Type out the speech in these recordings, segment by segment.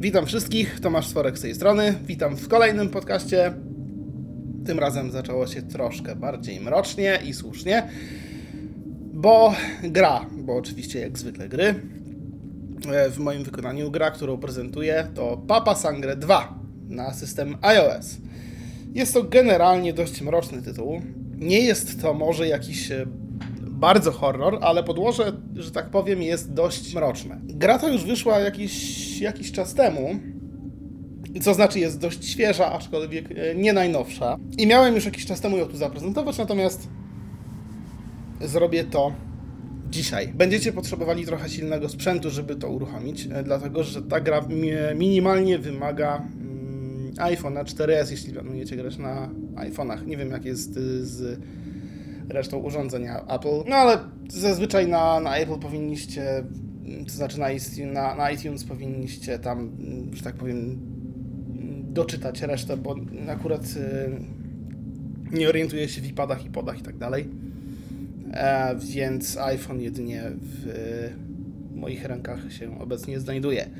Witam wszystkich, Tomasz Sworek z tej strony. Witam w kolejnym podcaście. Tym razem zaczęło się troszkę bardziej mrocznie i słusznie, bo gra, bo oczywiście jak zwykle gry. E, w moim wykonaniu gra, którą prezentuję, to Papa Sangre 2 na system iOS. Jest to generalnie dość mroczny tytuł. Nie jest to może jakiś e, bardzo horror, ale podłoże, że tak powiem, jest dość mroczne. Gra ta już wyszła jakiś, jakiś czas temu, co znaczy jest dość świeża, aczkolwiek e, nie najnowsza. I miałem już jakiś czas temu ją tu zaprezentować, natomiast zrobię to dzisiaj. Będziecie potrzebowali trochę silnego sprzętu, żeby to uruchomić, e, dlatego że ta gra minimalnie wymaga mm, iPhone'a 4S, jeśli planujecie grać na iPhone'ach. Nie wiem jak jest y, z resztą urządzenia Apple. No ale zazwyczaj na, na Apple powinniście, to znaczy na na iTunes powinniście tam, że tak powiem, doczytać resztę, bo akurat y, nie orientuję się w iPadach i podach i tak dalej. E, więc iPhone jedynie w moich rękach się obecnie znajduje.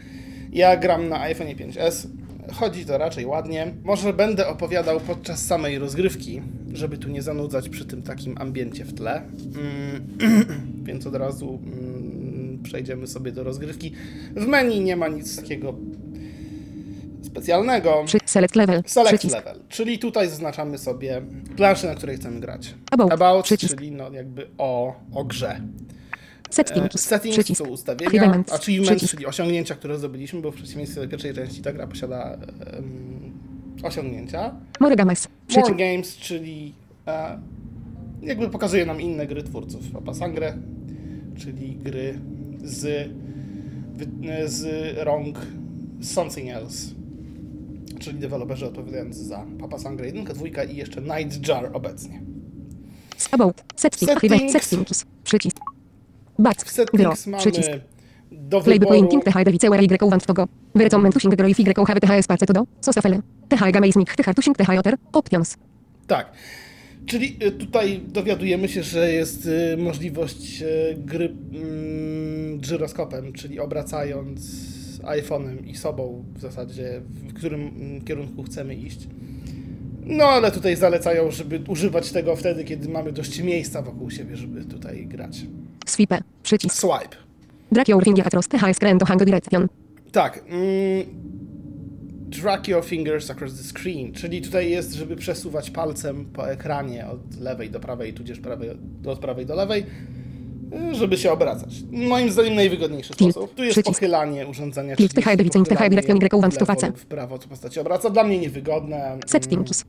Ja gram na iPhone 5S. Chodzi to raczej ładnie. Może będę opowiadał podczas samej rozgrywki, żeby tu nie zanudzać przy tym takim ambiencie w tle. Mm, więc od razu mm, przejdziemy sobie do rozgrywki. W menu nie ma nic takiego specjalnego. Select level. Select Przycisk. level, czyli tutaj zaznaczamy sobie planszę, na której chcemy grać. About. About czyli no jakby o, o grze. E, Settings. Settings Przycisk. są ustawienia, Achievements. Przycisk. czyli osiągnięcia, które zdobyliśmy, bo w przeciwieństwie do pierwszej części ta gra posiada em, osiągnięcia. More games. More. Games, czyli e, jakby pokazuje nam inne gry twórców. Papa Sangre, czyli gry z, wy- z rąk Something Else, czyli deweloperzy odpowiadający za Papa Sangre 1, 2 i jeszcze Nightjar obecnie. About. Settings. Settings. Settings. Przycisk. Back. W settings Gro. mamy Przycisk. Do Play wyboru pointing TH DVC WR Y want togo. Wyrecomment using gro if Y have TH space to do. Sosafele. TH gamazing TH tusing TH otter. Options. Tak. Czyli y, tutaj dowiadujemy się, że jest y, możliwość y, gry mm, żyroskopem, czyli obracając iPhone'em i sobą w zasadzie, w którym mm, kierunku chcemy iść. No ale tutaj zalecają, żeby używać tego wtedy, kiedy mamy dość miejsca wokół siebie, żeby tutaj grać. Swipe. Przycisk. Swipe. Drag your finger across TH screen to hang direction. Tak. Mm, drag your fingers across the screen, czyli tutaj jest, żeby przesuwać palcem po ekranie od lewej do prawej, tudzież prawej, od prawej do lewej, y, żeby się obracać. Moim zdaniem najwygodniejszy Tilt. sposób. Tu jest pochylanie urządzenia, Tilt, czyli pochylanie w prawo, co postać obraca. Dla mnie niewygodne. Mm, Settings.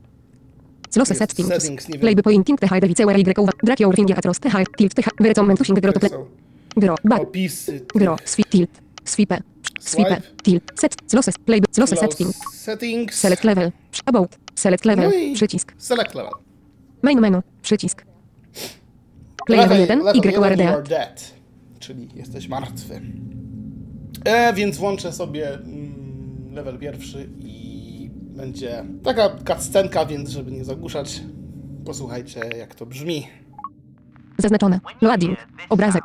Jest settings. Play pointing TH DVC WR Y. Drag your finger across TH. Tilt TH. Wyrecomment using gro to To play. są Gro. Back. opisy Gro. Swi tilt. Swipe. Swipe. Tilt. Set. Losses. Play. Losses setting. settings. Select level. About. Select level. No i Przycisk. Select level. Main menu. Przycisk. Play level 1. level Y dead, czyli jesteś martwy. E, więc włączę sobie mm, level pierwszy i będzie taka cutscenka, więc żeby nie zagłuszać, posłuchajcie jak to brzmi. Zaznaczone. Loading. Obrazek.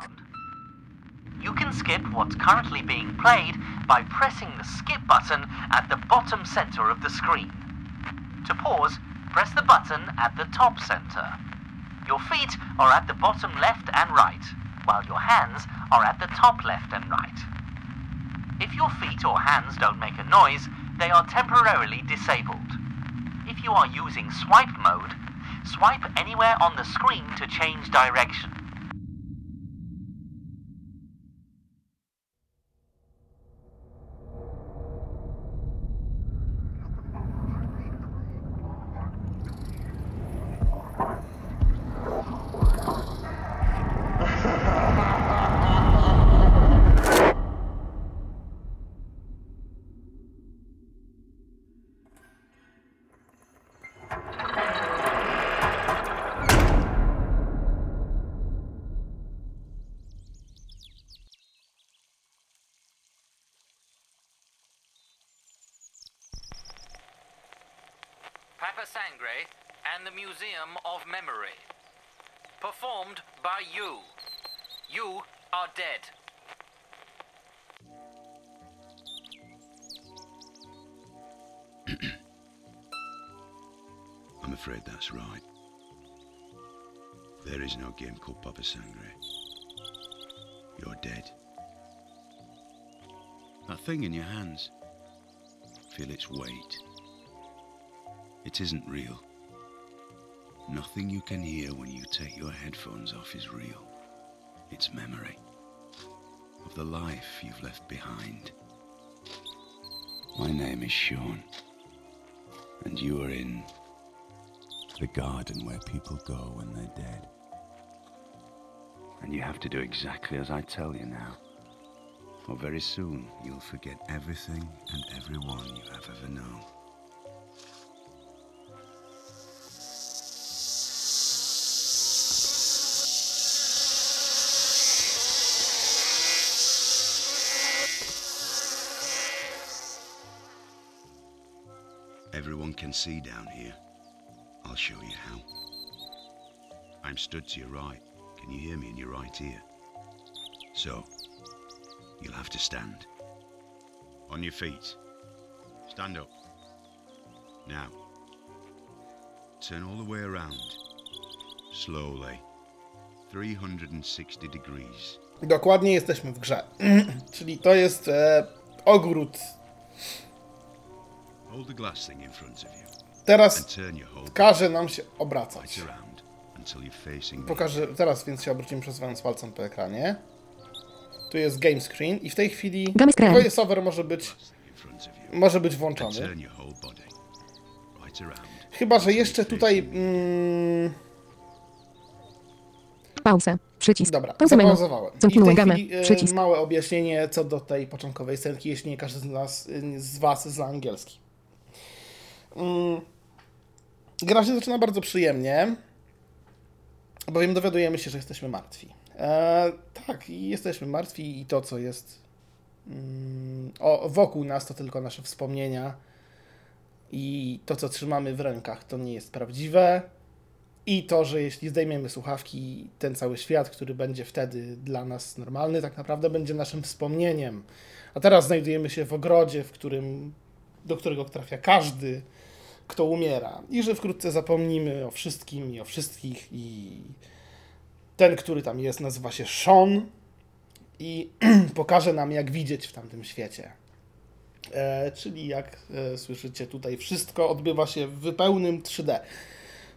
You can skip what's currently being played by pressing the skip button at the bottom center of the screen. To pause, press the button at the top center. Your feet are at the bottom left and right, while your hands are at the top left and right. If your feet or hands don't make a noise, they are temporarily disabled. If you are using swipe mode, swipe anywhere on the screen to change direction. Papa Sangre and the Museum of Memory. Performed by you. You are dead. I'm afraid that's right. There is no game called Papa Sangre. You're dead. That thing in your hands. Feel its weight. It isn't real. Nothing you can hear when you take your headphones off is real. It's memory of the life you've left behind. My name is Sean, and you are in the garden where people go when they're dead. And you have to do exactly as I tell you now. Or very soon you'll forget everything and everyone you have ever known. Everyone can see down here. I'll show you how. I'm stood to your right. Can you hear me in your right ear? So, you'll have to stand. On your feet. Stand up. Now, turn all the way around. Slowly. 360 degrees. Dokładnie jesteśmy w grze. Czyli to jest e, ogród. Teraz and turn your whole każe nam się obracać. right around until you're facing me. Pokażę, teraz więc się obrócimy przesuwając palcem po ekranie. Tu jest game screen i w tej chwili Game screen. voiceover może być, może być włączony. Chyba, że jeszcze tutaj... Mm, Pauzę. Przycisk. dobra, menu. zapauzowałem. I w Zamknąłem gamę. Przycisk. małe objaśnienie co do tej początkowej scenki, jeśli nie każdy z nas, y, z was zna angielski. Mm, gra się zaczyna bardzo przyjemnie, bowiem dowiadujemy się, że jesteśmy martwi. E, tak, i jesteśmy martwi i to, co jest mm, o, wokół nas, to tylko nasze wspomnienia i to, co trzymamy w rękach, to nie jest prawdziwe. I to, że jeśli zdejmiemy słuchawki, ten cały świat, który będzie wtedy dla nas normalny, tak naprawdę będzie naszym wspomnieniem. A teraz znajdujemy się w ogrodzie, w którym, do którego trafia każdy, kto umiera. I że wkrótce zapomnimy o wszystkim i o wszystkich. I ten, który tam jest, nazywa się Sean i pokaże nam, jak widzieć w tamtym świecie. E, czyli jak e, słyszycie tutaj, wszystko odbywa się w pełnym 3D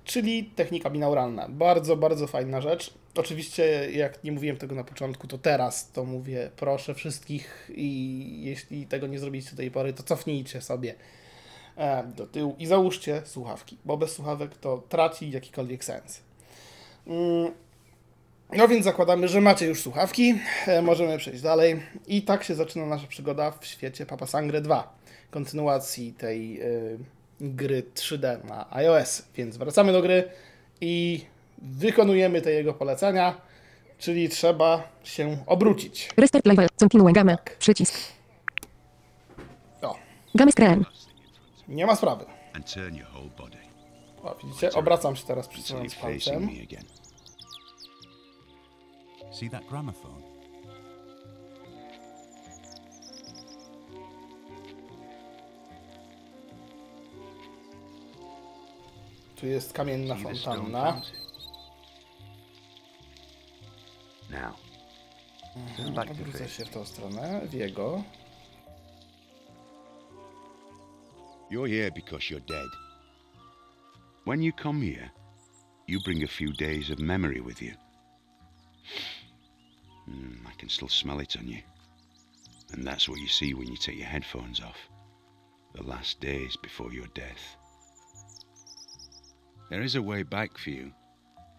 czyli technika binauralna. Bardzo, bardzo fajna rzecz. Oczywiście, jak nie mówiłem tego na początku, to teraz to mówię, proszę wszystkich i jeśli tego nie zrobiliście do tej pory, to cofnijcie sobie do tyłu i załóżcie słuchawki, bo bez słuchawek to traci jakikolwiek sens. Mm, No więc zakładamy, że macie już słuchawki, e, możemy przejść dalej i tak się zaczyna nasza przygoda w świecie Papa Sangre 2, kontynuacji tej y, gry 3D na iOS. Więc wracamy do gry i wykonujemy te jego polecenia, czyli trzeba się obrócić. Restart live. Continue gamę. Tak. Przycisk. O, Game screen. Nie ma sprawy. O, widzicie, obracam się teraz facing palcem. See that gramophone? Tu jest kamienna fontanna. Now, to Odwrócę się w tą stronę, w jego. You're here because you're dead. When you come here, you bring a few days of memory with you. Mm, I can still smell it on you. And that's what you see when you take your headphones off. The last days before your death. There is a way back for you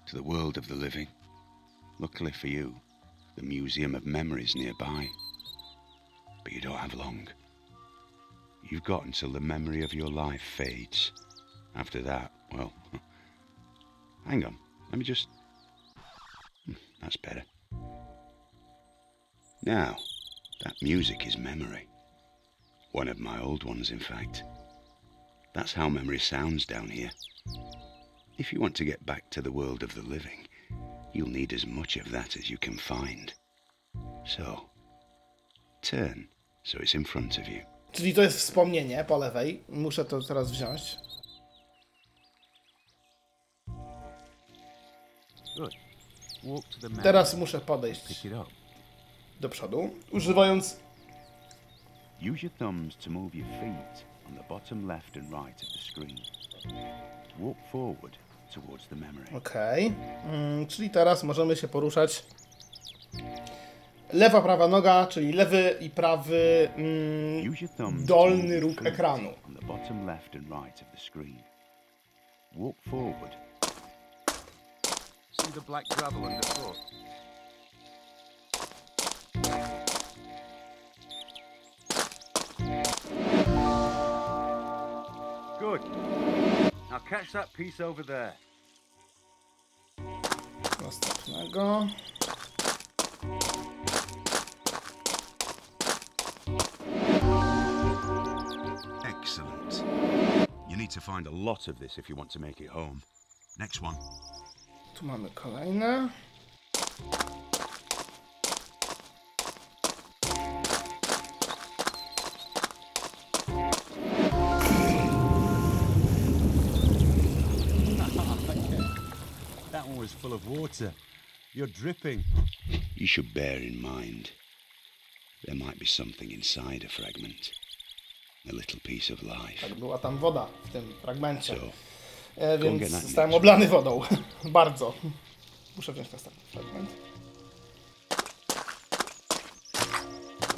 to the world of the living. Luckily for you, the Museum of Memories nearby. But you don't have long. You've got until the memory of your life fades. After that, well, hang on. Let me just. Hmm, That's better. Now, that music is memory. One of my old ones, in fact. That's how memory sounds down here. If you want to get back to the world of the living, you'll need as much of that as you can find. So, turn so it's in front of you. Czyli to jest wspomnienie po lewej. Muszę to teraz wziąć. Teraz muszę podejść do przodu, używając Use your thumbs to move your feet on the bottom left and right of the screen. Walk forward towards the memory. Okej. Mm, czyli teraz możemy się poruszać. Lewa, prawa noga, czyli lewy i prawy mm, dolny róg ekranu. Good. Now catch that piece over there. Następnego. Need to find a lot of this if you want to make it home. Next one. Tu mamy kolejne. That one was full of water. You're dripping. You should bear in mind there might be something inside a fragment. Tak, była tam woda w tym fragmencie. So, E, więc zostałem oblany wodą. Bardzo. Muszę wziąć następny fragment.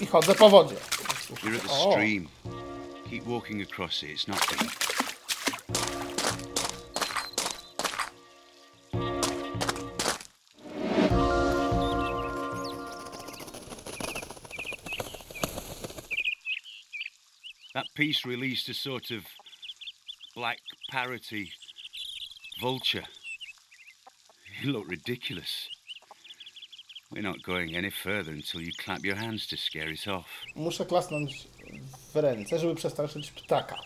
I chodzę po wodzie. you're at the stream. Keep walking across it. It's not deep. Piece released a sort of black parroty vulture. You look ridiculous. We're not going any further until you clap your hands to scare it off. Muszę klasnąć w ręce, żeby przestraszyć ptaka.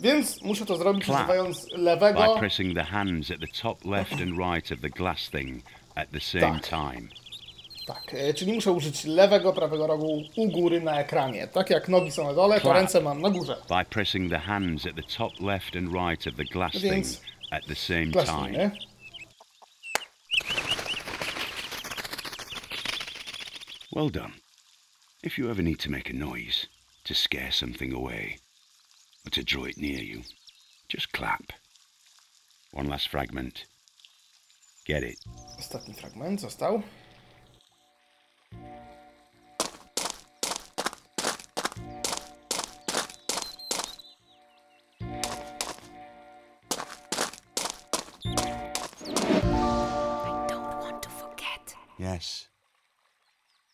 Więc muszę to zrobić Clap. używając by pressing the hands at the top left and right of the glass thing at the same Tak. time. Tak, e, czyli muszę użyć lewego, prawego rogu u góry na ekranie. Tak jak nogi są na dole, to ręce mam na górze. By pressing the hands at the top left and right of the glass thing Więc at the same time. Well done. If you ever need to make a noise, to scare something away, or to draw it near you, just clap. One last fragment. Get it. Ostatni fragment został. Don't want to forget. Yes.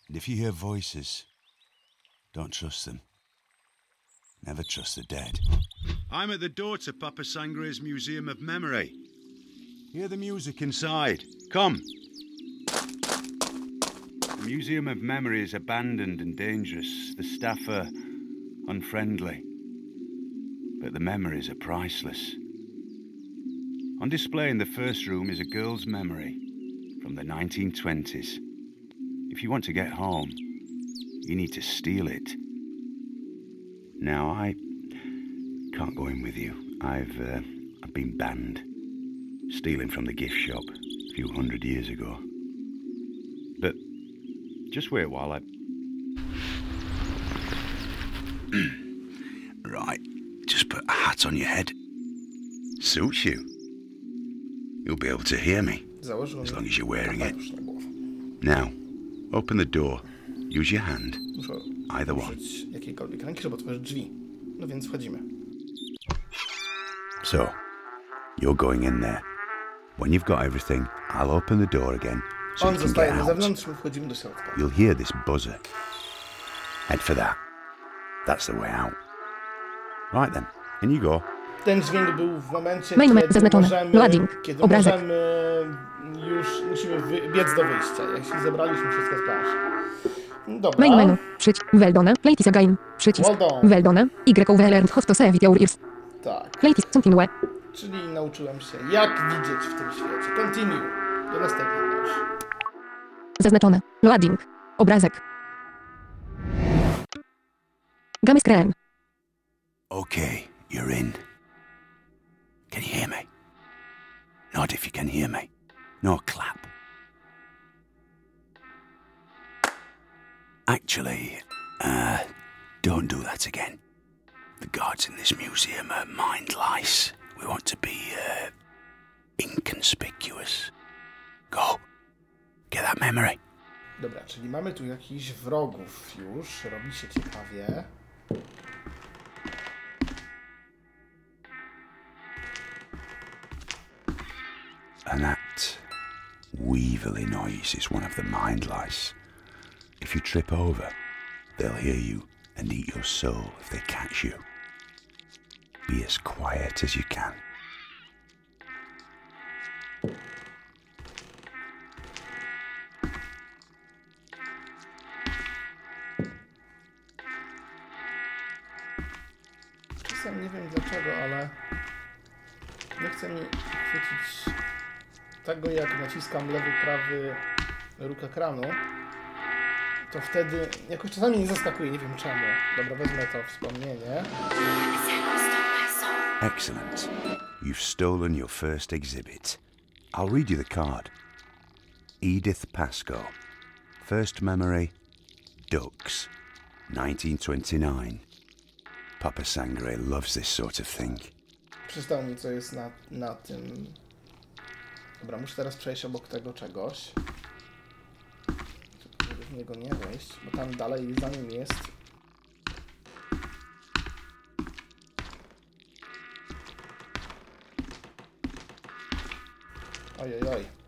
And if you hear voices, don't trust them. Never trust the dead. I'm at the door to Papa Sangre's Museum of Memory. Hear the music inside. Come. Museum of Memory is abandoned and dangerous. The staff are unfriendly. But the memories are priceless. On display in the first room is a girl's memory from the 1920s. If you want to get home, you need to steal it. Now, I can't go in with you. I've uh, I've been banned. Stealing from the gift shop a few hundred years ago. But just wait while I. right, just put a hat on your head. Suits you. You'll be able to hear me as long as you're wearing it. kapelusz na głowę. Now, open the door. Use your hand. Either one. jakiejkolwiek ręki, żeby otworzyć drzwi. No więc wchodzimy. So, you're going in there. When you've got everything, I'll open the door again so On zostaje na zewnątrz, my wchodzimy do środka. You'll hear this buzzer. Head for that. That's the way out. Right then, in you go. Ten dźwięk był w momencie, Main kiedy zaznaczone. możemy, Loading. kiedy Obrazek. możemy już musimy wy, biec do wyjścia, jeśli zebraliśmy wszystko z planszy. Dobra. Main menu. Przycisk. Weldone. Play this again. Przycisk. Well done. Weldone. Y. We learned how to save your ears. Tak, Playtis. Continue. czyli nauczyłem się jak widzieć w tym świecie. Continue. Do następnego już. Zaznaczone. Loading. Obrazek. Game screen. Okay, you're in. Can you hear me? Nod if you can hear me. No clap. Actually, uh, don't do that again. The guards in this museum are mind lice. We want to be, uh, inconspicuous. Go. Get that memory. Dobra, czyli mamy tu jakichś wrogów już. Robi się ciekawie. And that weevily noise is one of the mind lice. If you trip over, they'll hear you and eat your soul if they catch you. Be as quiet as you can. Nie wiem dlaczego, ale nie chce mi chwycić tego, jak naciskam lewy, prawy róg ekranu. To wtedy jakoś czasami nie zaskakuje, nie wiem czemu. Dobra, wezmę to wspomnienie. Excellent. You've stolen your first exhibit. I'll read you the card. Edith Pascoe. First memory Ducks. 1929. Papa Sangre loves this sort of thing. Przeczytał mi, co jest na, na tym. Dobra, muszę teraz przejść obok tego czegoś. Żeby w niego nie wejść, bo tam dalej za nim jest. Oj, oj,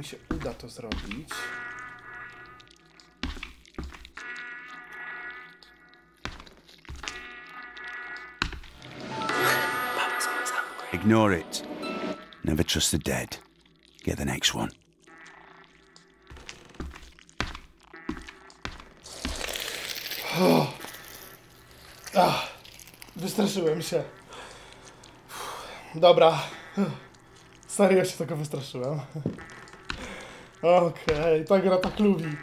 mi się uda to zrobić. Ignore it. Never trust the dead. Get the next one. Wystraszyłem się. Dobra. Serio się tego wystraszyłem. Okej, ta gra tak lubi.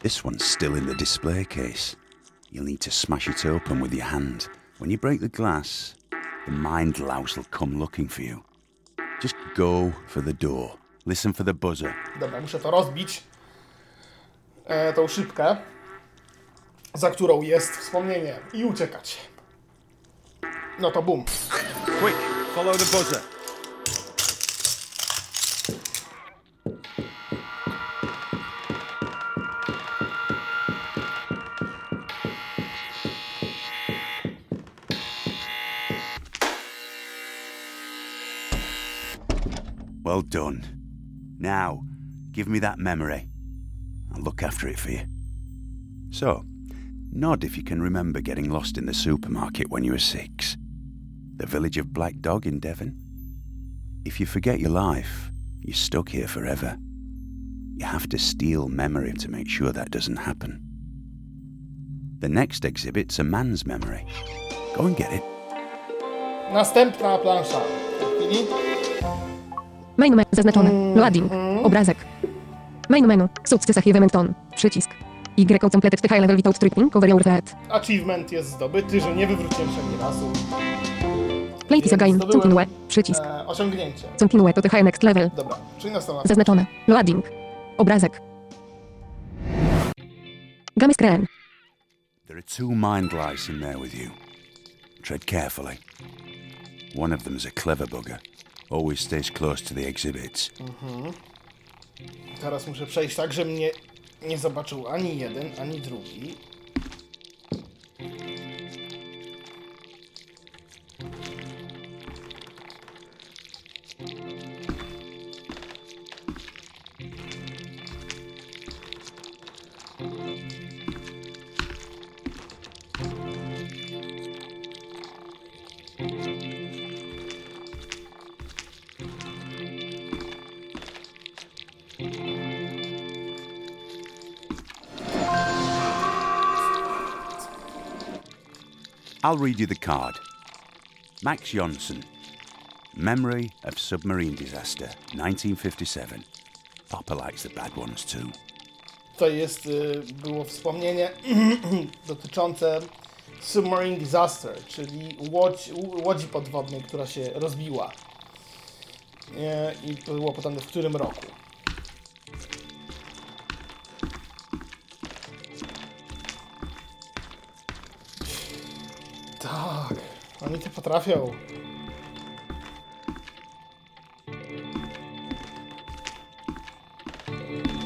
This one's still in the display case. You'll need to smash it open with your hand. When you break the glass, the mind louse will come looking for you. Just go for the door. Listen for the buzzer. Dobra, muszę to rozbić. E, tą szybkę, za którą jest wspomnienie i uciekać. No to bum. Quick, follow the buzzer. Well done. Now, give me that memory. I'll look after it for you. So, nod if you can remember getting lost in the supermarket when you were six. The village of Black Dog in Devon. If you forget your life, you're stuck here forever. You have to steal memory to make sure that doesn't happen. The next exhibit's a man's memory. Go and get it. Następna plansza. W tej chwili. Main menu. Zaznaczone. Mm. Loading. Obrazek. Main menu. Sukces Achievement on. Przycisk. Y completed the high level without tripping cover your head. Achievement jest zdobyty, że nie wywróciłem się ani razu. Play this again. Continue. Przycisk. E, osiągnięcie. Continue to the high next level. Dobra, czyli następna. Zaznaczone. Loading. Obrazek. Game screen. There are two mind lice in there with you. Tread carefully. One of them's a clever bugger. Always stays close to the exhibits. Teraz muszę przejść tak, że mnie nie zobaczył ani jeden, ani drugi. I'll read you the card. Max Jonsson. Memory of submarine disaster, 1957. Papa likes the bad ones too. To jest, y, było wspomnienie dotyczące submarine disaster, czyli łodź, łodzi podwodnej, która się rozbiła. I to było podane w którym roku. Potrafią.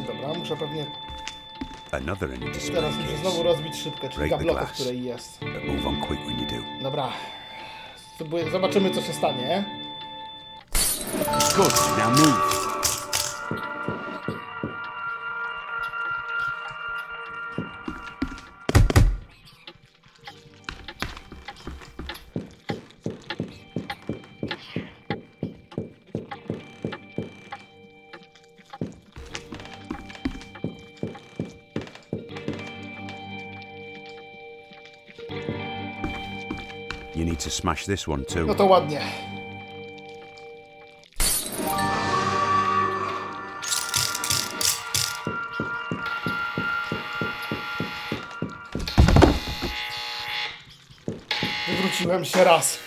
Dobra, muszę pewnie Another in the display Teraz muszę case. znowu rozbić szybkę, czyli Break the gablotę, w glass. której jest. But move on quick when you do. Dobra. Spróbuję, zobaczymy co się stanie. Good. Now move. This one too. No to ładnie. Wywróciłem się raz.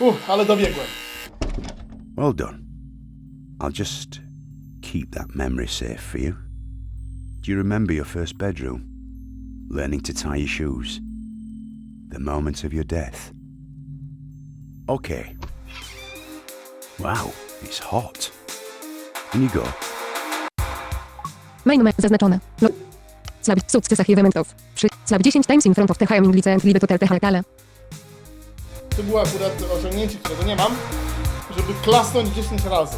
Uff, ale dobiegłem. Well done. I'll just keep that memory safe for you. Do you remember your first bedroom? Learning to tie your shoes? The moment of your death? Okay. Wow, it's hot. In you go. Main me zaznaczone. Lo Slab sukcesach eventów. Przy slab 10 times in front of the high lice and libe to tele. To było akurat osiągnięcie, którego nie mam, żeby klasnąć 10 razy.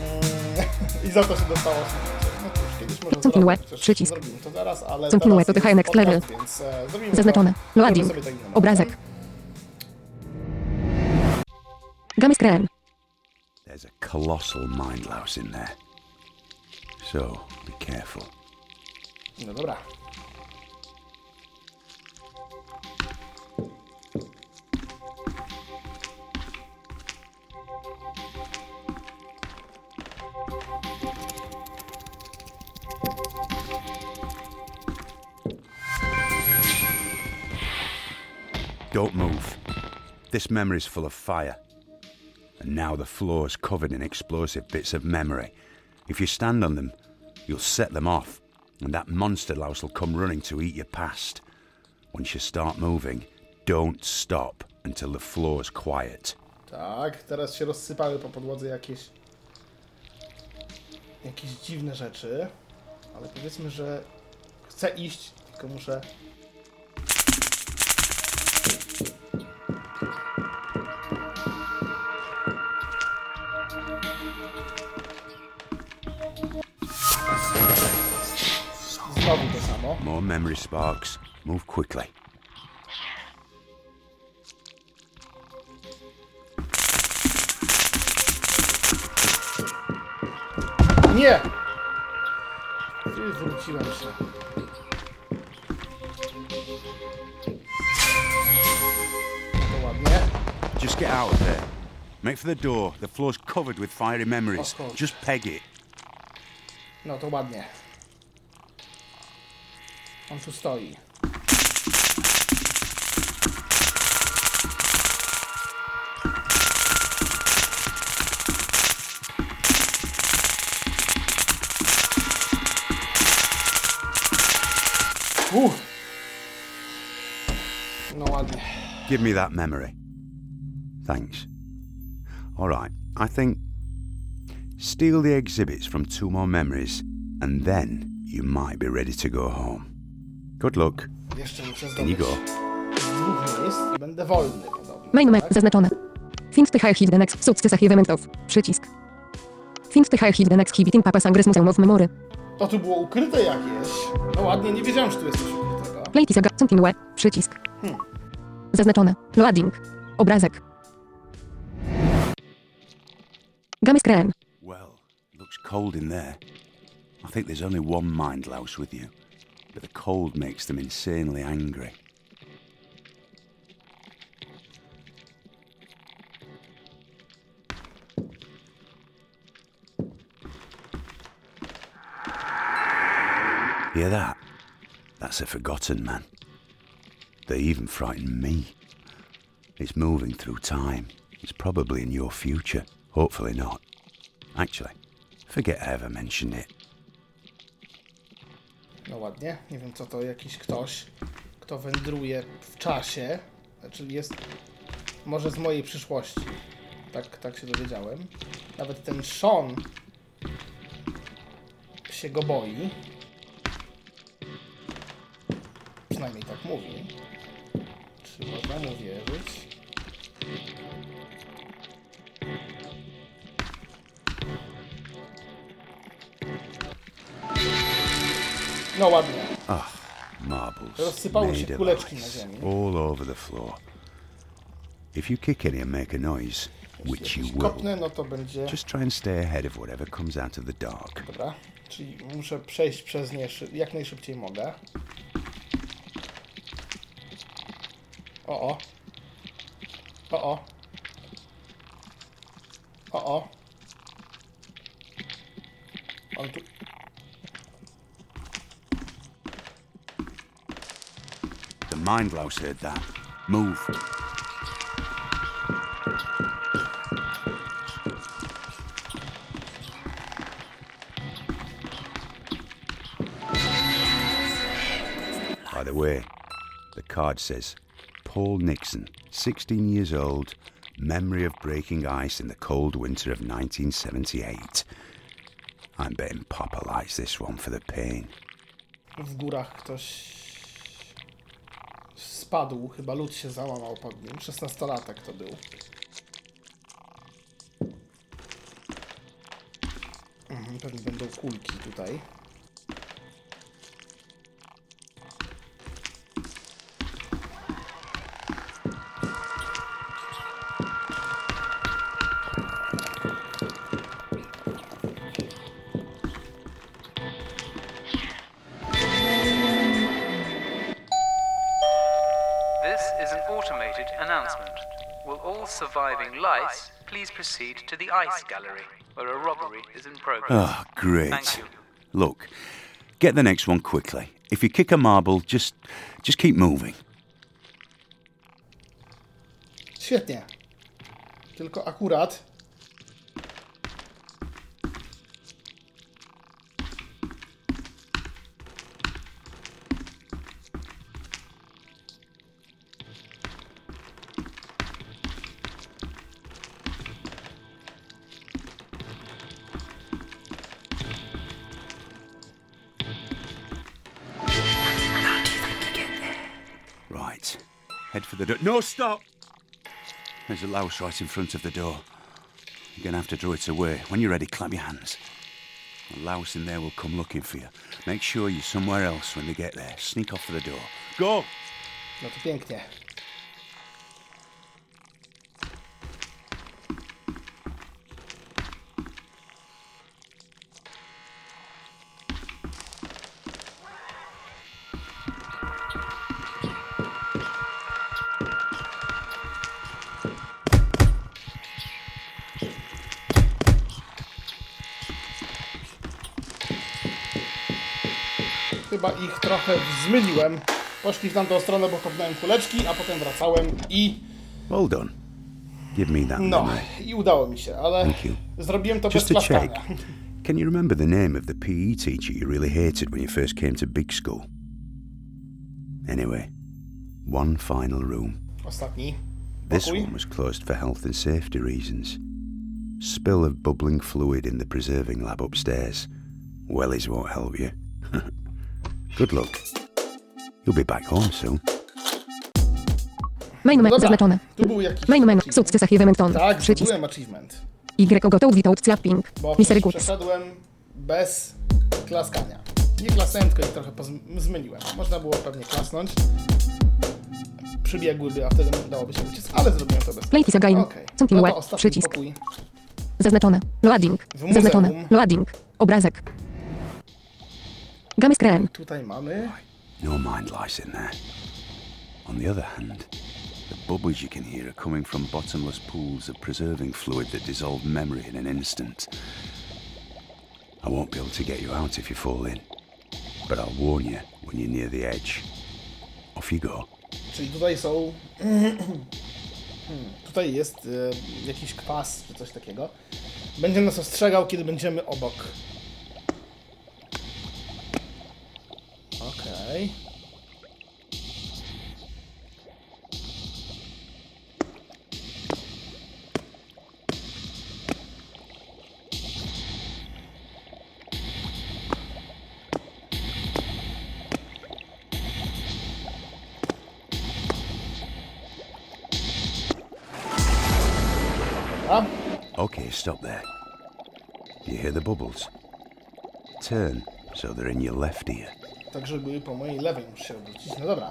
Mm, I za to się dostało osiągnięcie. No to już kiedyś może Continue, zrobić, przycisk. Zrobimy to zaraz, ale Continue, teraz to the jest high next podcast, level. Więc, e, zrobimy Zaznaczone. Loading. zrobimy sobie to innym Obrazek. Razem. Game screen. There's a colossal mind louse in there. So, be careful. No dobra. Don't move. This memory's full of fire. And now the floor's covered in explosive bits of memory. If you stand on them, you'll set them off, and that monster louse will come running to eat your past. Once you start moving, don't stop until the quiet. Tak, teraz się rozsypały po podłodze jakieś jakieś dziwne rzeczy, ale powiedzmy, że chcę iść, tylko muszę More memory sparks. Move quickly. Nie! Wróciłem się. To ładnie. Just get out of there. Make for the door. The floor's covered with fiery memories. Just peg it. No to ładnie. On tu stoi. Uff. No ładnie. Give me that memory. Thanks. All right, I think steal the exhibits from two more memories, and then you might be ready to go home. Good luck. Jeszcze muszę zdobyć you go. dwóch miejsc i będę wolny podobno. Main me tak? zaznaczone. Think the high hit the next sukcesach eventów. Przycisk. Think the high hit the next hibiting papa sangres museum of memory. To tu było ukryte jakieś. No ładnie, nie wiedziałem, że tu jest coś ukrytego. Play is a continue. Przycisk. Zaznaczone. Loading. Obrazek. Game screen. Well, looks cold in there. I think there's only one mind louse with you, but the cold makes them insanely angry. Hear that? That's a forgotten man. They even frighten me. It's moving through time. It's probably in your future. Hopefully not. Actually, forget I ever mentioned it. No ładnie. Nie wiem co to jakiś ktoś, kto wędruje w czasie. Znaczy jest może z mojej przyszłości. Tak, tak się dowiedziałem. Nawet ten Sean się go boi. Przynajmniej tak mówi. Czy można mu wierzyć? No ładnie. Ah, marbles. Rozsypały się kuleczki na ziemi. All over the floor. If you kick any and make a noise, which you will, kopnę, no to będzie... just try and stay ahead of whatever comes out of the dark. Dobra, czyli muszę przejść przez nie jak najszybciej mogę. O o. O o. O o. On tu... The mind louse heard that. Move. By the way, the card says Paul Nixon, 16 years old, memory of breaking ice in the cold winter of 1978. I'm betting Papa likes this one for the pain. W górach ktoś spadł, chyba lód się załamał pod nim. 16-latek to był. Mhm, pewnie będą kulki tutaj. Proceed to the ice gallery, where a robbery is in progress? Oh, great. Thank you. Look, get the next one quickly. If you kick a marble, just just keep moving. Świetnie. Tylko akurat. No, stop! There's a louse right in front of the door. You're going to have to draw it away. When you're ready, clap your hands. The louse in there will come looking for you. Make sure you're somewhere else when they get there. Sneak off for the door. Go! No to pięknie. Trochę zmyliłem. Poszli w tamtą stronę, bo kopnąłem kuleczki, a potem wracałem i Well done. Give me that no, i udało mi się, ale Thank you. zrobiłem to Just bez to check. Can you remember the name of the PE teacher you really hated when you first came to big school? Anyway, one final room. Ostatni This pokój. one was closed for health and safety reasons. Spill of bubbling fluid in the preserving lab upstairs. Wellies won't help you. Good luck. You'll be back home soon. Main menu Dobra, zaznaczone. tu był jakiś Main menu. achievement. Sukces Achievement Ton. Tak, Przycisk. zdobyłem achievement. Y gotoł without clapping. Bo Misery goods. przeszedłem bez klaskania. Nie klasnąłem, tylko ich trochę pozm- zmyliłem. Można było pewnie klasnąć. Przybiegłyby, a wtedy dałoby się uciec, ale zrobiłem to bez Play is again. Okej. Something No wet. to ostatni Przycisk. pokój. Zaznaczone. Loading. W muzeum. Zaznaczone. Loading. Obrazek. Game screen. Tutaj mamy... No mind lice in there. On the other hand, the bubbles you can hear are coming from bottomless pools of preserving fluid that dissolve memory in an instant. I won't be able to get you out if you fall in. but I'll warn you when you're near the edge. Off you go. Czyli tutaj są. Tutaj jest e, jakiś kwas czy coś takiego. Będzie nas ostrzegał, kiedy będziemy obok. Okej. Dobra. Um. Okay, stop there. You hear the bubbles? Turn so they're in your left ear. Tak, żeby po mojej lewej, muszę się obrócić. No dobra.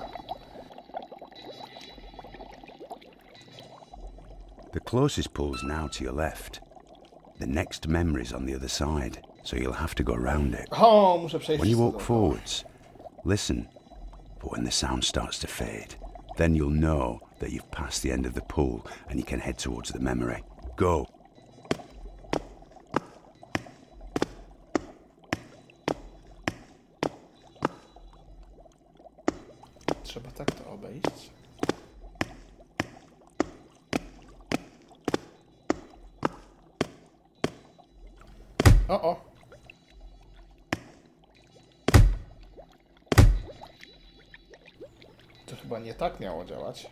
The closest pool's now to your left. The next memory's on the other side, so you'll have to go round it. O, muszę przejść. When you walk forwards, listen. But when the sound starts to fade, then you'll know that you've passed the end of the pool and you can head towards the memory. Go. Trzeba tak to obejść. O, o. To chyba nie tak miało działać.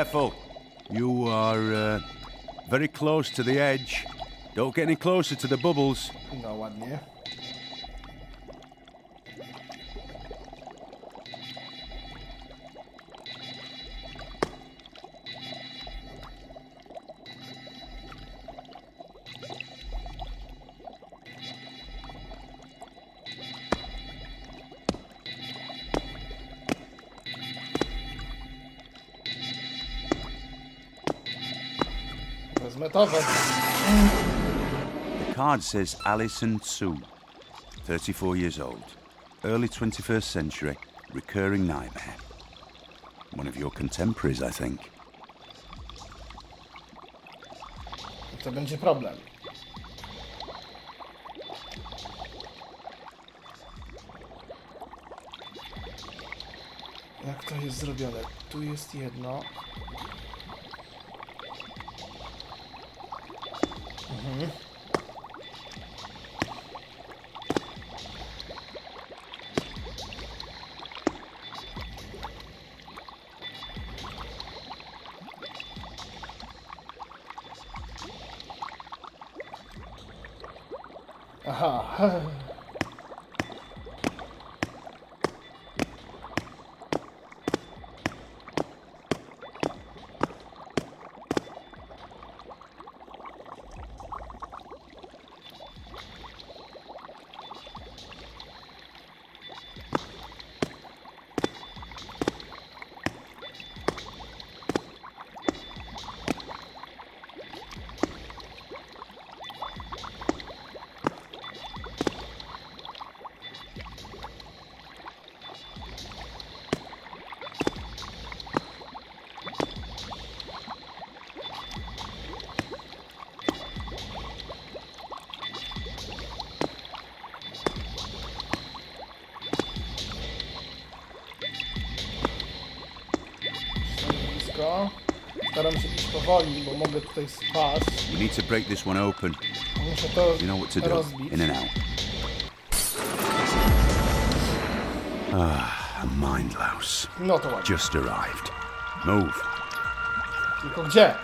Careful. You are uh, very close to the edge. Don't get any closer to the bubbles. No ładnie. Wezmę The card says Alison Sue, 34 years old, early 21st century, recurring nightmare. One of your contemporaries, I think. To będzie problem. Jak to jest zrobione? Tu jest jedno. う。Się bo mogę tutaj spaść. You need to break this one open. Muszę to You know what to do. rozbić. In and out. Ah, a mind louse. No to ładnie. Just arrived. Move. Tylko gdzie?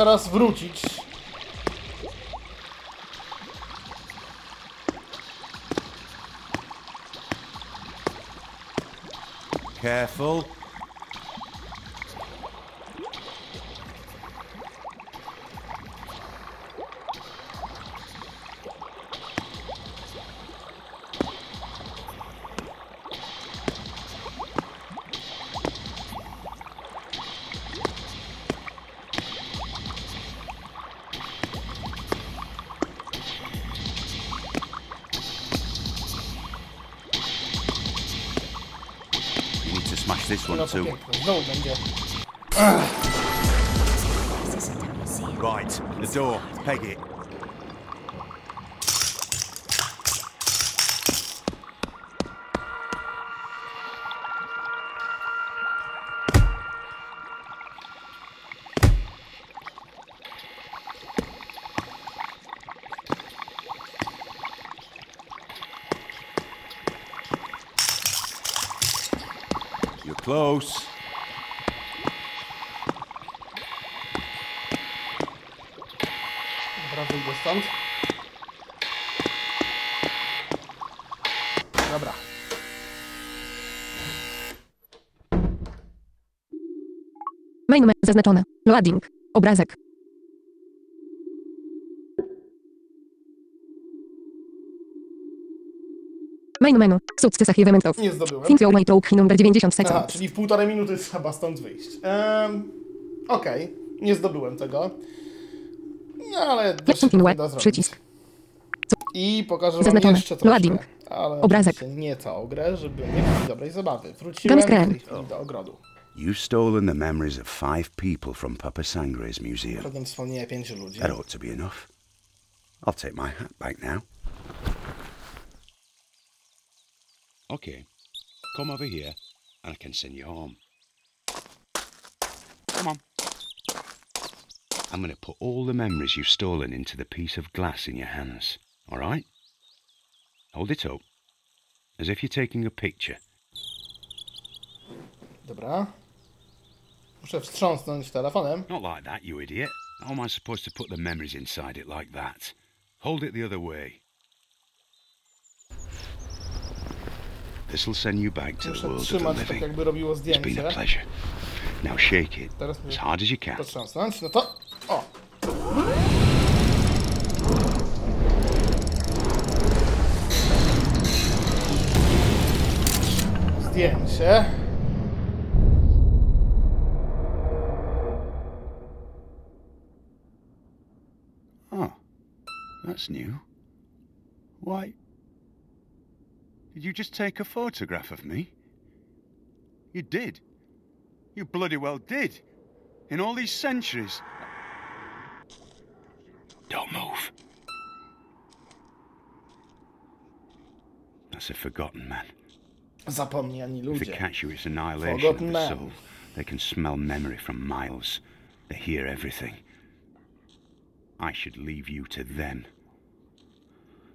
teraz wrócić. Careful. Smash this one to too. Right, the door. Peg it. Main zaznaczone. Loading. Obrazek. Main menu. Success achievement of. Nie zdobyłem. Way to key number 90 Aha, seconds. czyli w półtorej minuty trzeba stąd wyjść. Um, Okej, nie zdobyłem tego. No ale da się Continue. da zrobić. Przycisk. I pokażę wam Zaznaczone. jeszcze troszkę. Loading. Ale Obrazek. oczywiście nie całą grę, żeby nie mieć dobrej zabawy. Wróciłem do ogrodu. You've stolen the memories of five people from Papa Sangre's museum. Potem wspomnienia pięciu ludzi. That ought to be enough. I'll take my hat back now. Okay, come over here and I can send you home. Come on. I'm going to put all the memories you've stolen into the piece of glass in your hands, all right? Hold it up, as if you're taking a picture. Dobra. Muszę wstrząsnąć telefonem. Not like that, you idiot. How am I supposed to put the memories inside it like that? Hold it the other way. This'll send you back to the Muszę world of the trzymać tak, living. jakby robiło It's been a zdjęcie. pleasure. Now shake it Teraz as muszę hard as you can. potrząsnąć. No to... O! Zdjęcie. Oh, that's new. Why? Did you just take a photograph of me? You did. You bloody well did. In all these centuries. Don't move. That's a forgotten man. Zapomniani If they catch you, it's annihilation of the man. soul. They can smell memory from miles. They hear everything. I should leave you to them.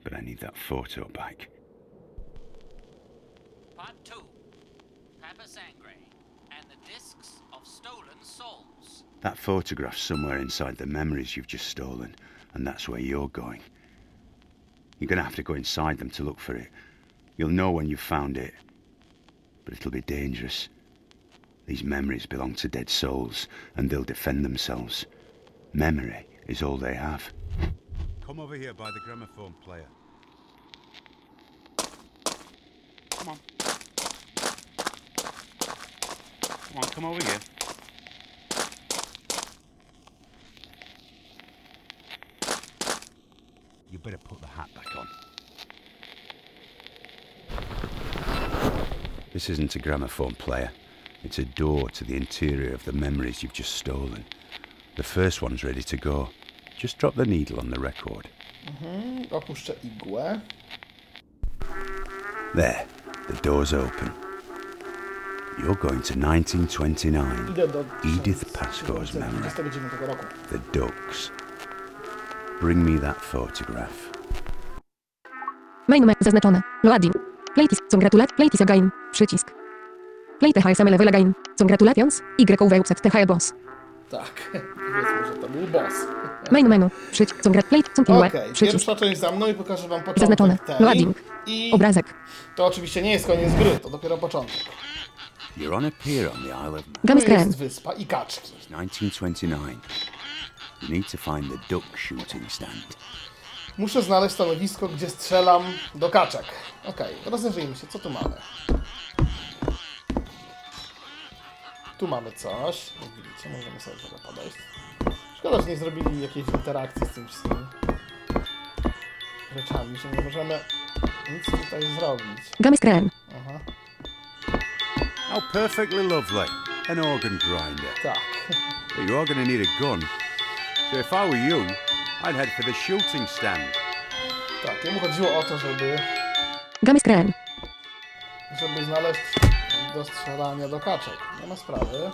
But I need that photo back. Part 2. Papa Sangre and the Discs of Stolen Souls. That photograph's somewhere inside the memories you've just stolen, and that's where you're going. You're gonna have to go inside them to look for it. You'll know when you've found it, but it'll be dangerous. These memories belong to dead souls, and they'll defend themselves. Memory is all they have. Come over here by the gramophone player. Come on. Come on, come over here. You better put the hat back on. This isn't a gramophone player. It's a door to the interior of the memories you've just stolen. The first one's ready to go. Just drop the needle on the record. Mhm, Opuszczę igłę. There, the door's open. You're going to 1929. Idę do Edith Pascoe's memory. 1929 roku. The Ducks. Bring me that photograph. Main menu zaznaczone. Loading. Playtis. Congratulat. Playtis again. Przycisk. Play the HSM level again. Congratulations. Y UWZ TH boss. Tak, powiedzmy, że to był boss. Main menu. Przycisk. Congrat. Play. Continue. Okej, Przycisk. pierwsza część za mną i pokażę wam początek Zaznaczone. tej. Loading. I Obrazek. to oczywiście nie jest koniec gry, to dopiero początek. You're on a pier on the Isle of Man. Gamy Tu jest wyspa i kaczki. It's 1929. You need to find the duck shooting stand. Muszę znaleźć stanowisko, gdzie strzelam do kaczek. Okej, rozejrzyjmy się, co tu mamy. Tu mamy coś. Jak widzicie, możemy sobie trochę podejść. Szkoda, że nie zrobili jakiejś interakcji z tym wszystkimi rzeczami, że nie możemy nic tutaj zrobić. Gamy screen. Aha, How perfectly lovely. An organ grinder. tak. But you are going to need a gun. So if I were you, I'd head for the shooting stand. Tak, jemu chodziło o to, żeby, Gamy screen. żeby znaleźć do strzelania do kaczek. Nie ma sprawy.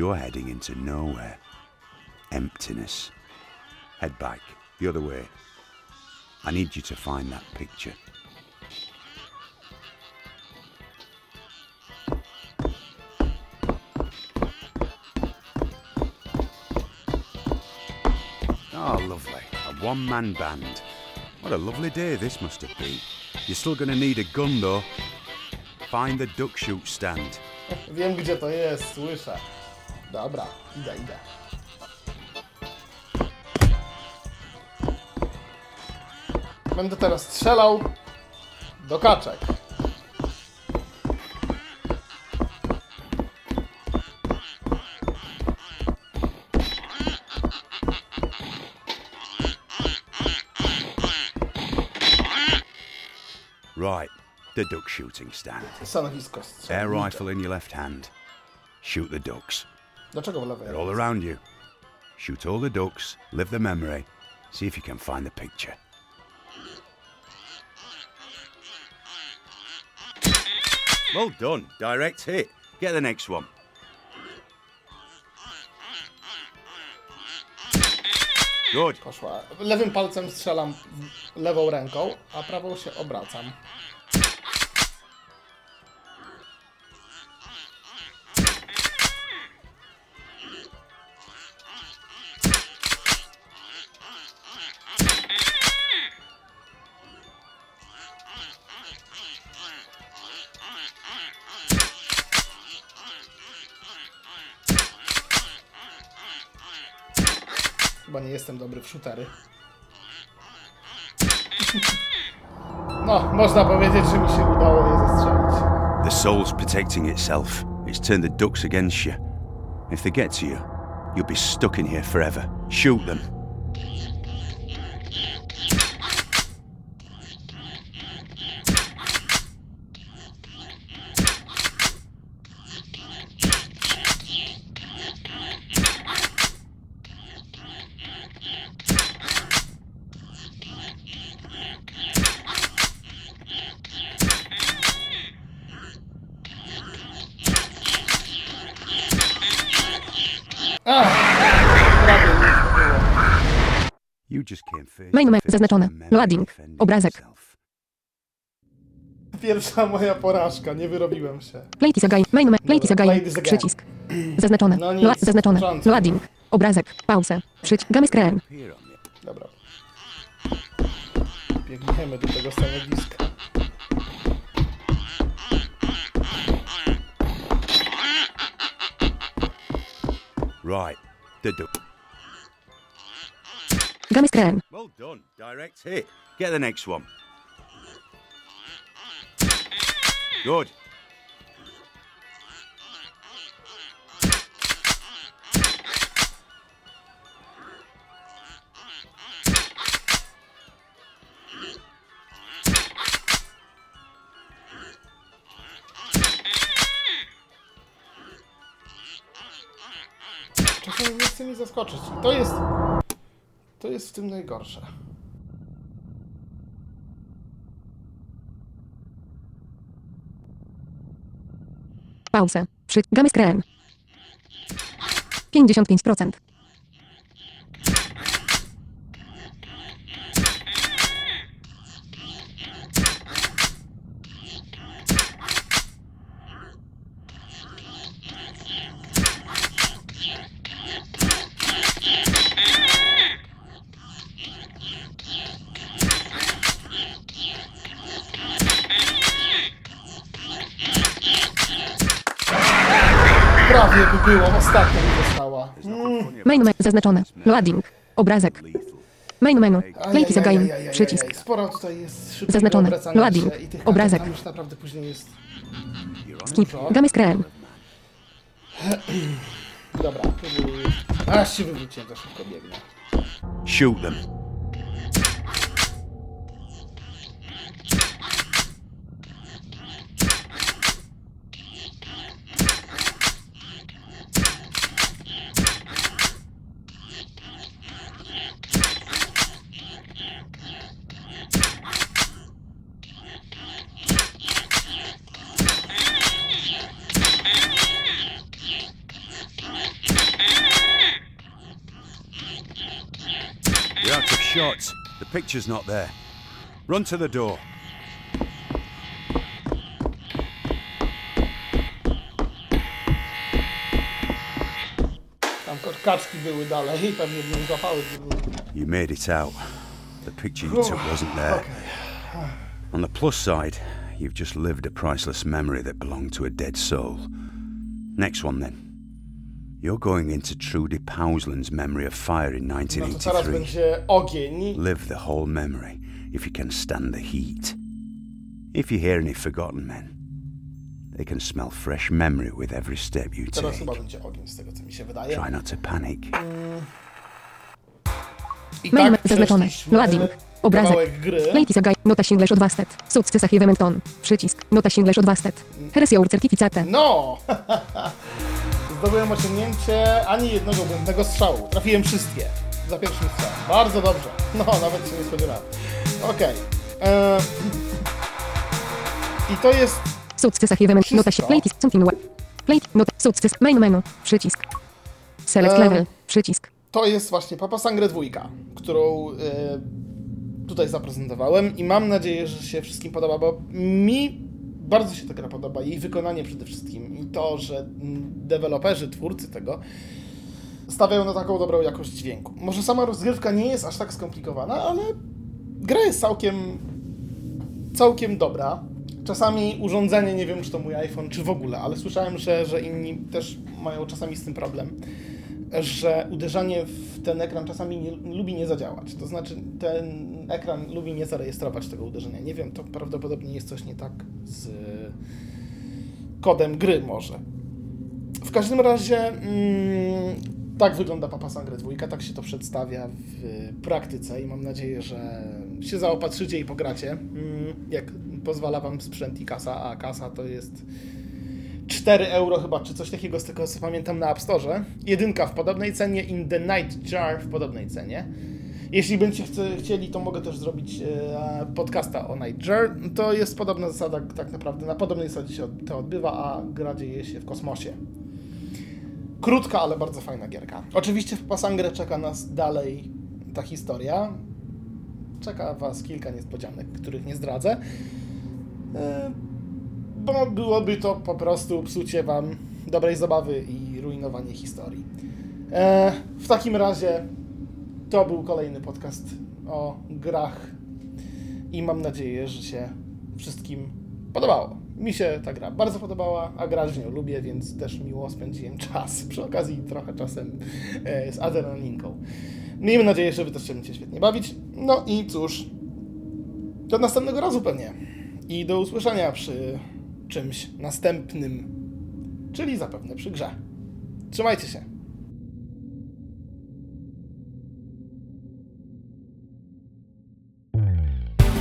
You're heading into nowhere. Emptiness. Head back, the other way. I need you to find that picture. Oh, lovely. A one man band. What a lovely day this must have been. You're still going to need a gun, though. Find the duck shoot stand. Wiem, gdzie to jest, słyszę. Dobra, idę, idę. Będę teraz strzelał do kaczek. Right, the duck shooting stand. Stanowisko Air strzelnicze. rifle in your left hand. Shoot the ducks. Dlaczego w lewej? They're all around you. Shoot all the ducks, live the memory, see if you can find the picture. Well done, direct hit. Get the next one. Good. Poszła. Lewym palcem strzelam lewą ręką, a prawą się obracam. Shootery. No, można powiedzieć, że mi się udało je zastrzelić. The soul's protecting itself. It's turned the ducks against you. If they get to you, you'll be stuck in here forever. Shoot them. Main menu zaznaczone. Loading. Obrazek. Pierwsza moja porażka, nie wyrobiłem się. This again. Main menu. Dobra, again. Przycisk. Zaznaczone. No nic, Loa- zaznaczone. Loading. Obrazek. Pauzę. Przyć. Gamy screen. Here on it. Dobra. Biegniemy do tego stanowiska. Right, the duck. Gamy screen. Well done, direct hit. Get the next one. Good. Chce mi zaskoczyć. To jest... To jest w tym najgorsze. Pauzę. Przy. Gamy screen. 55%. Prawie by było, ostatnia mi została. Main menu zaznaczone. Loading. Obrazek. Main menu. Play is. Ajajajajajaj. Przycisk. Sporo tutaj jest szybkiego Zaznaczone. obracania Loading. się i tych Obrazek. tam już naprawdę później jest... Skip. Game screen. Dobra, próbuję. Aż się wywróciłem, to szybko biegnę. Shoot them. Shots. The picture's not there. Run to the door. Tam ko- były dalej i pewnie w złapały. You made it out. The picture you took wasn't there. On the plus side, you've just lived a priceless memory that belonged to a dead soul. Next one, then. You're going into Trudy Powsland's memory of fire in No to teraz 1983. będzie ogień. Live the whole memory if you can stand the heat. If you hear any forgotten men, they can smell fresh memory with every step you Teraz take. chyba będzie ogień, z tego co mi się wydaje. Try not to panic. I Main tak menu zaznaczone. przeszliśmy Loading. Obrazek. kawałek gry. Play is again. Nota Singlish odwastet. Success Sahie Menton. Przycisk. Nota Singlish odwastet. Heres your certificate. No! Zdobyłem osiągnięcie ani jednego błędnego strzału. Trafiłem wszystkie. Za pierwszym strzałem. Bardzo dobrze. No, nawet się nie spodziewałem. Okej. Eee, I to jest Success Sahie Menton. Nota Wszystko. Play web. Play. Nota. Success. Main menu. Przycisk. Select Em. level. Przycisk. to jest właśnie Papa Sangre 2, którą e, tutaj zaprezentowałem i mam nadzieję, że się wszystkim podoba, bo mi bardzo się ta gra podoba, jej wykonanie przede wszystkim i to, że deweloperzy, twórcy tego stawiają na taką dobrą jakość dźwięku. Może sama rozgrywka nie jest aż tak skomplikowana, ale gra jest całkiem całkiem dobra. Czasami urządzenie, nie wiem czy to mój iPhone, czy w ogóle, ale słyszałem, że, że inni też mają czasami z tym problem że uderzanie w ten ekran czasami nie, lubi nie zadziałać. To znaczy, ten ekran lubi nie zarejestrować tego uderzenia. Nie wiem, to prawdopodobnie jest coś nie tak z kodem gry może. W każdym razie mm, tak wygląda Papa Sangre 2, tak się to przedstawia w praktyce i mam nadzieję, że się zaopatrzycie i pogracie, mm, jak pozwala Wam sprzęt i kasa, a kasa to jest 4 euro chyba, czy coś takiego z tego co pamiętam na App Store. Jedynka w podobnej cenie, In the Night Jar w podobnej cenie. Jeśli będziecie chcieli, to mogę też zrobić e, podcasta o Night Jar. To jest podobna zasada, tak naprawdę na podobnej zasadzie się to odbywa, a gra dzieje się w kosmosie. Krótka, ale bardzo fajna gierka. Oczywiście w Pasangre czeka nas dalej ta historia. Czeka Was kilka niespodzianek, których nie zdradzę. Bo byłoby to po prostu psucie Wam dobrej zabawy i rujnowanie historii. E, w takim razie to był kolejny podcast o grach i mam nadzieję, że się wszystkim podobało. Mi się ta gra bardzo podobała, a grać w nią lubię, więc też miło spędziłem czas. Przy okazji trochę czasem e, z adrenalinką. Miejmy nadzieję, że Wy też się będziecie świetnie bawić. No i cóż, do następnego razu pewnie. I do usłyszenia przy czymś następnym, czyli zapewne przy grze. Trzymajcie się.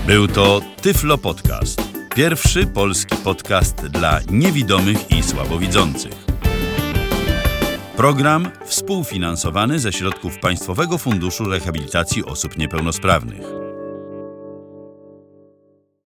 Był to Tyflo Podcast. Pierwszy polski podcast dla niewidomych i słabowidzących. Program współfinansowany ze środków Państwowego Funduszu Rehabilitacji Osób Niepełnosprawnych.